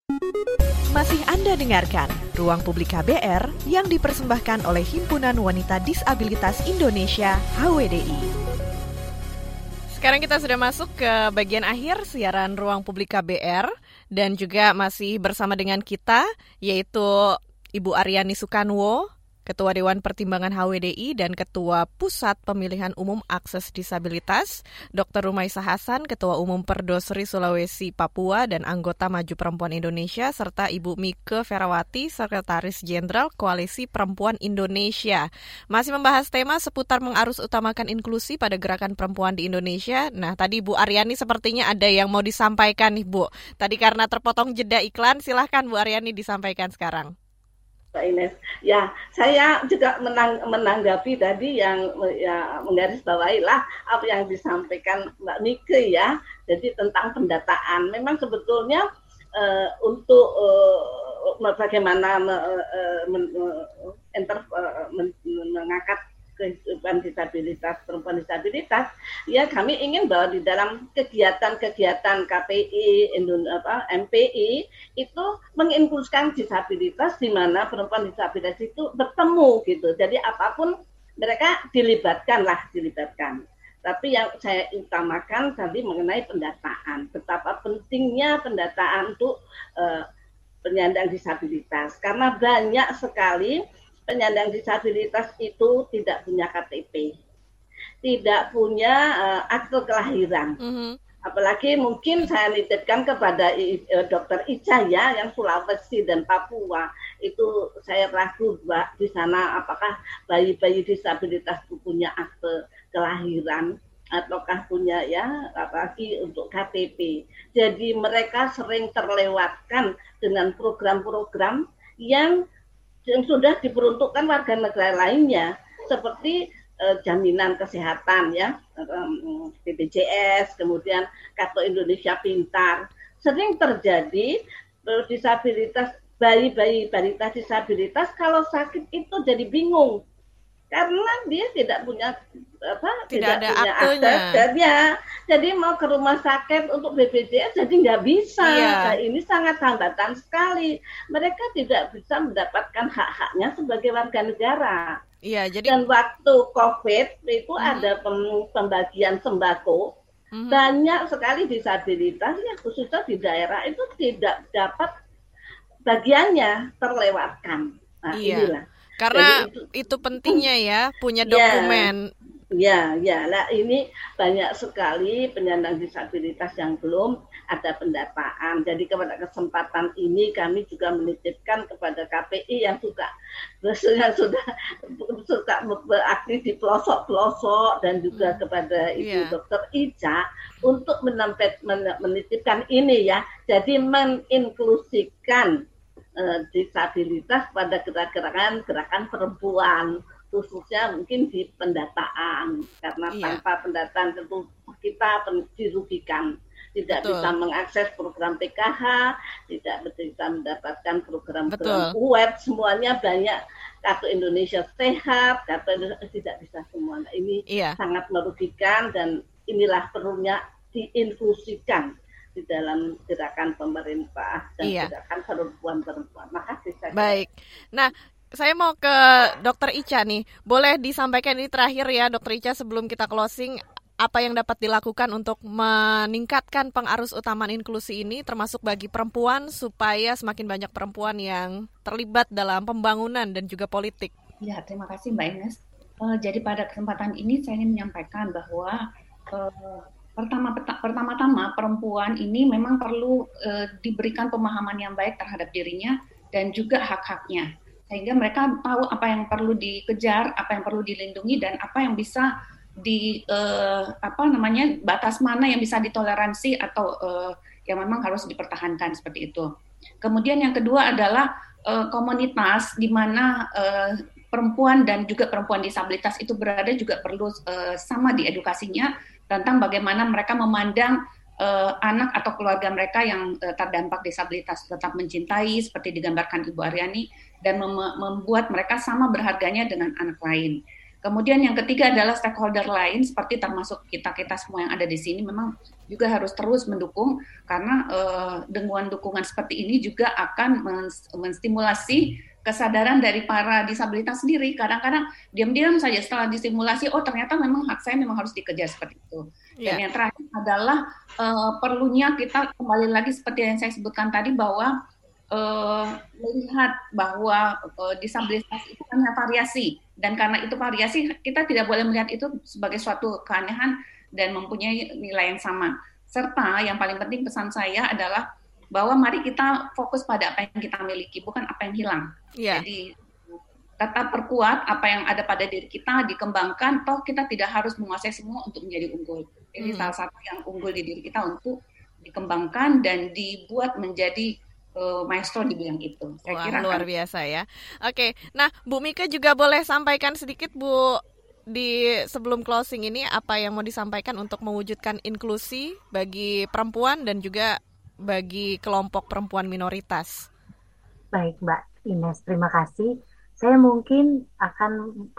Masih Anda dengarkan Ruang Publik KBR yang dipersembahkan oleh Himpunan Wanita Disabilitas Indonesia HWDI. Sekarang kita sudah masuk ke bagian akhir siaran Ruang Publik KBR dan juga masih bersama dengan kita yaitu Ibu Aryani Sukanwo, Ketua Dewan Pertimbangan HWDI dan Ketua Pusat Pemilihan Umum Akses Disabilitas, Dr. Rumaisa Hasan, Ketua Umum Perdosri Sulawesi Papua dan anggota Maju Perempuan Indonesia, serta Ibu Mike Ferawati, Sekretaris Jenderal Koalisi Perempuan Indonesia. Masih membahas tema seputar mengarus utamakan inklusi pada gerakan perempuan di Indonesia. Nah, tadi Bu Aryani sepertinya ada yang mau disampaikan nih Bu. Tadi karena terpotong jeda iklan, silahkan Bu Aryani disampaikan sekarang. Mbak Ines. Ya, saya juga menang, menanggapi tadi yang ya menggarisbawahi lah apa yang disampaikan Mbak Nike ya. Jadi tentang pendataan. Memang sebetulnya uh, untuk uh, bagaimana uh, men, uh, enter, uh, men, mengangkat kehidupan disabilitas perempuan disabilitas ya kami ingin bahwa di dalam kegiatan-kegiatan KPI apa, MPI itu menginkluskan disabilitas di mana perempuan disabilitas itu bertemu gitu. Jadi apa pun mereka dilibatkan lah dilibatkan. Tapi yang saya utamakan tadi mengenai pendataan. Betapa pentingnya pendataan untuk uh, penyandang disabilitas. Karena banyak sekali penyandang disabilitas itu tidak punya KTP, tidak punya uh, akte kelahiran. Mm -hmm. apalagi mungkin saya nitipkan kepada dokter Ica ya yang Sulawesi dan Papua itu saya ragu mbak di sana apakah bayi-bayi disabilitas itu punya akte kelahiran ataukah punya ya apalagi untuk KTP jadi mereka sering terlewatkan dengan program-program yang yang sudah diperuntukkan warga negara lainnya seperti uh, jaminan kesehatan ya BPJS kemudian kartu Indonesia Pintar. Sering terjadi uh, disabilitas bayi-bayi balita disabilitas kalau sakit itu jadi bingung karena dia tidak punya apa tidak, tidak ada punya akses dan ya jadi mau ke rumah sakit untuk BPJS jadi nggak bisa iya. nah, ini sangat hambatan sekali mereka tidak bisa mendapatkan hak-haknya sebagai warga negara Iya, jadi dan waktu COVID itu hmm. ada pembagian sembako. Hmm. Banyak sekali disabilitas yang khususnya di daerah itu tidak dapat bagiannya terlewatkan. Nah, iya. inilah. Karena itu, itu pentingnya ya punya ya. dokumen. Ya, ya, lah ini banyak sekali penyandang disabilitas yang belum ada pendataan. Jadi kepada kesempatan ini kami juga menitipkan kepada KPI yang suka yang sudah suka beraktif di pelosok-pelosok dan juga hmm. kepada Ibu yeah. Dokter Ica untuk menampet, menitipkan ini ya. Jadi meninklusikan uh, disabilitas pada gerakan gerakan perempuan khususnya mungkin di pendataan karena iya. tanpa pendataan tentu kita dirugikan tidak Betul. bisa mengakses program PKH, tidak bisa mendapatkan program-program web, semuanya banyak kartu Indonesia Sehat, kartu Indonesia tidak bisa semua. Nah, ini iya. sangat merugikan dan inilah perlunya diinklusikan di dalam gerakan pemerintah dan iya. gerakan perempuan-perempuan. Makasih saya. Baik. Nah, saya mau ke Dokter Ica nih. Boleh disampaikan ini terakhir ya, Dokter Ica sebelum kita closing apa yang dapat dilakukan untuk meningkatkan pengarus utamaan inklusi ini termasuk bagi perempuan supaya semakin banyak perempuan yang terlibat dalam pembangunan dan juga politik. Ya, terima kasih Mbak Ines. Uh, jadi pada kesempatan ini saya ingin menyampaikan bahwa uh, pertama pertama-tama perempuan ini memang perlu uh, diberikan pemahaman yang baik terhadap dirinya dan juga hak-haknya sehingga mereka tahu apa yang perlu dikejar, apa yang perlu dilindungi dan apa yang bisa di uh, apa namanya batas mana yang bisa ditoleransi atau uh, yang memang harus dipertahankan seperti itu. Kemudian yang kedua adalah komunitas di mana perempuan dan juga perempuan disabilitas itu berada juga perlu sama di edukasinya tentang bagaimana mereka memandang uh, anak atau keluarga mereka yang uh, terdampak disabilitas tetap mencintai seperti digambarkan Ibu Aryani dan mem membuat mereka sama berharganya dengan anak lain. Kemudian yang ketiga adalah stakeholder lain seperti termasuk kita-kita semua yang ada di sini memang juga harus terus mendukung karena uh, dengan dukungan seperti ini juga akan menstimulasi kesadaran dari para disabilitas sendiri. Kadang-kadang diam-diam saja setelah disimulasi, oh ternyata memang hak saya memang harus dikejar seperti itu. Dan yeah. yang terakhir adalah uh, perlunya kita kembali lagi seperti yang saya sebutkan tadi bahwa uh, melihat bahwa uh, disabilitas itu kan variasi dan karena itu variasi kita tidak boleh melihat itu sebagai suatu keanehan dan mempunyai nilai yang sama serta yang paling penting pesan saya adalah bahwa mari kita fokus pada apa yang kita miliki bukan apa yang hilang yeah. jadi tetap perkuat apa yang ada pada diri kita dikembangkan toh kita tidak harus menguasai semua untuk menjadi unggul ini hmm. salah satu yang unggul di diri kita untuk dikembangkan dan dibuat menjadi uh, maestro di bidang itu. Saya Wah, kira luar kan. biasa ya. Oke, nah Bu Mika juga boleh sampaikan sedikit Bu di sebelum closing ini apa yang mau disampaikan untuk mewujudkan inklusi bagi perempuan dan juga bagi kelompok perempuan minoritas. Baik, Mbak Ines, terima kasih. Saya mungkin akan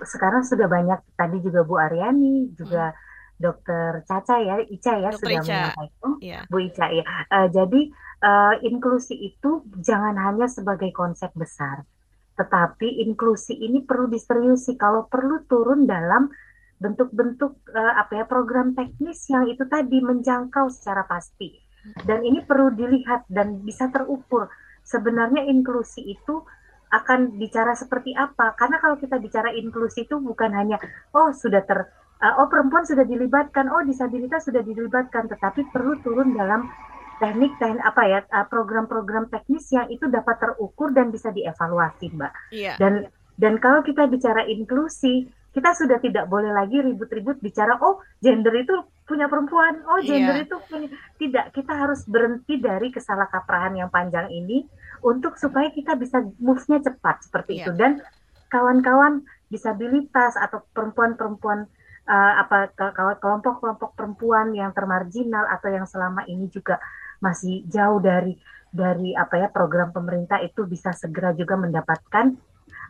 sekarang sudah banyak tadi juga Bu Aryani juga hmm Dokter Caca ya, Ica ya Dokter sudah Ica. menyampaikan, yeah. Bu Ica ya. Uh, jadi uh, inklusi itu jangan hanya sebagai konsep besar, tetapi inklusi ini perlu diseriusi. Kalau perlu turun dalam bentuk-bentuk uh, apa ya program teknis yang itu tadi menjangkau secara pasti. Dan ini perlu dilihat dan bisa terukur. Sebenarnya inklusi itu akan bicara seperti apa? Karena kalau kita bicara inklusi itu bukan hanya oh sudah ter uh, oh perempuan sudah dilibatkan, oh disabilitas sudah dilibatkan, tetapi perlu turun dalam teknik teknik apa ya uh, program-program teknis yang itu dapat terukur dan bisa dievaluasi, Mbak. Iya. Dan dan kalau kita bicara inklusi, kita sudah tidak boleh lagi ribut-ribut bicara oh gender itu punya perempuan, oh gender Iya. itu punya tidak. Kita harus berhenti dari kesalahkaprahan yang panjang ini untuk supaya kita bisa move-nya cepat seperti Iya. itu dan kawan-kawan disabilitas atau perempuan-perempuan uh, apa ke- ke- kelompok-kelompok perempuan yang termarginal atau yang selama ini juga masih jauh dari dari apa ya program pemerintah itu bisa segera juga mendapatkan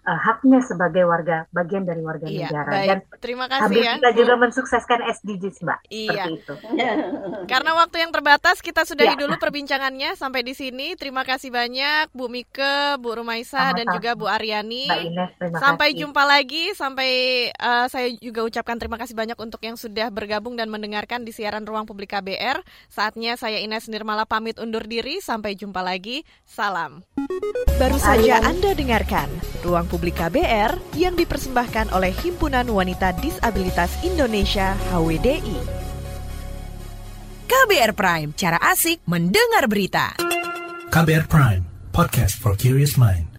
uh, haknya sebagai warga bagian dari warga Iya, negara baik. dan Terima kasih sambil ya. kita juga mensukseskan SDGs mbak Iya. seperti itu Karena waktu yang terbatas kita sudahi Ya. dulu perbincangannya sampai di sini. Terima kasih banyak Bu Mike, Bu Rumaisa dan Sama-sama. juga Bu Aryani. Mbak Ines terima Sampai kasih. jumpa lagi. Sampai eh, saya juga ucapkan terima kasih banyak untuk yang sudah bergabung dan mendengarkan di siaran Ruang Publik KBR. Saatnya saya Ines Nirmala pamit undur diri. Sampai jumpa lagi. Salam. Baru saja Anda dengarkan Ruang Publik KBR yang dipersembahkan oleh Himpunan Wanita Disabilitas Indonesia HWDI. KBR Prime, cara asik mendengar berita. KBR Prime, podcast for curious mind.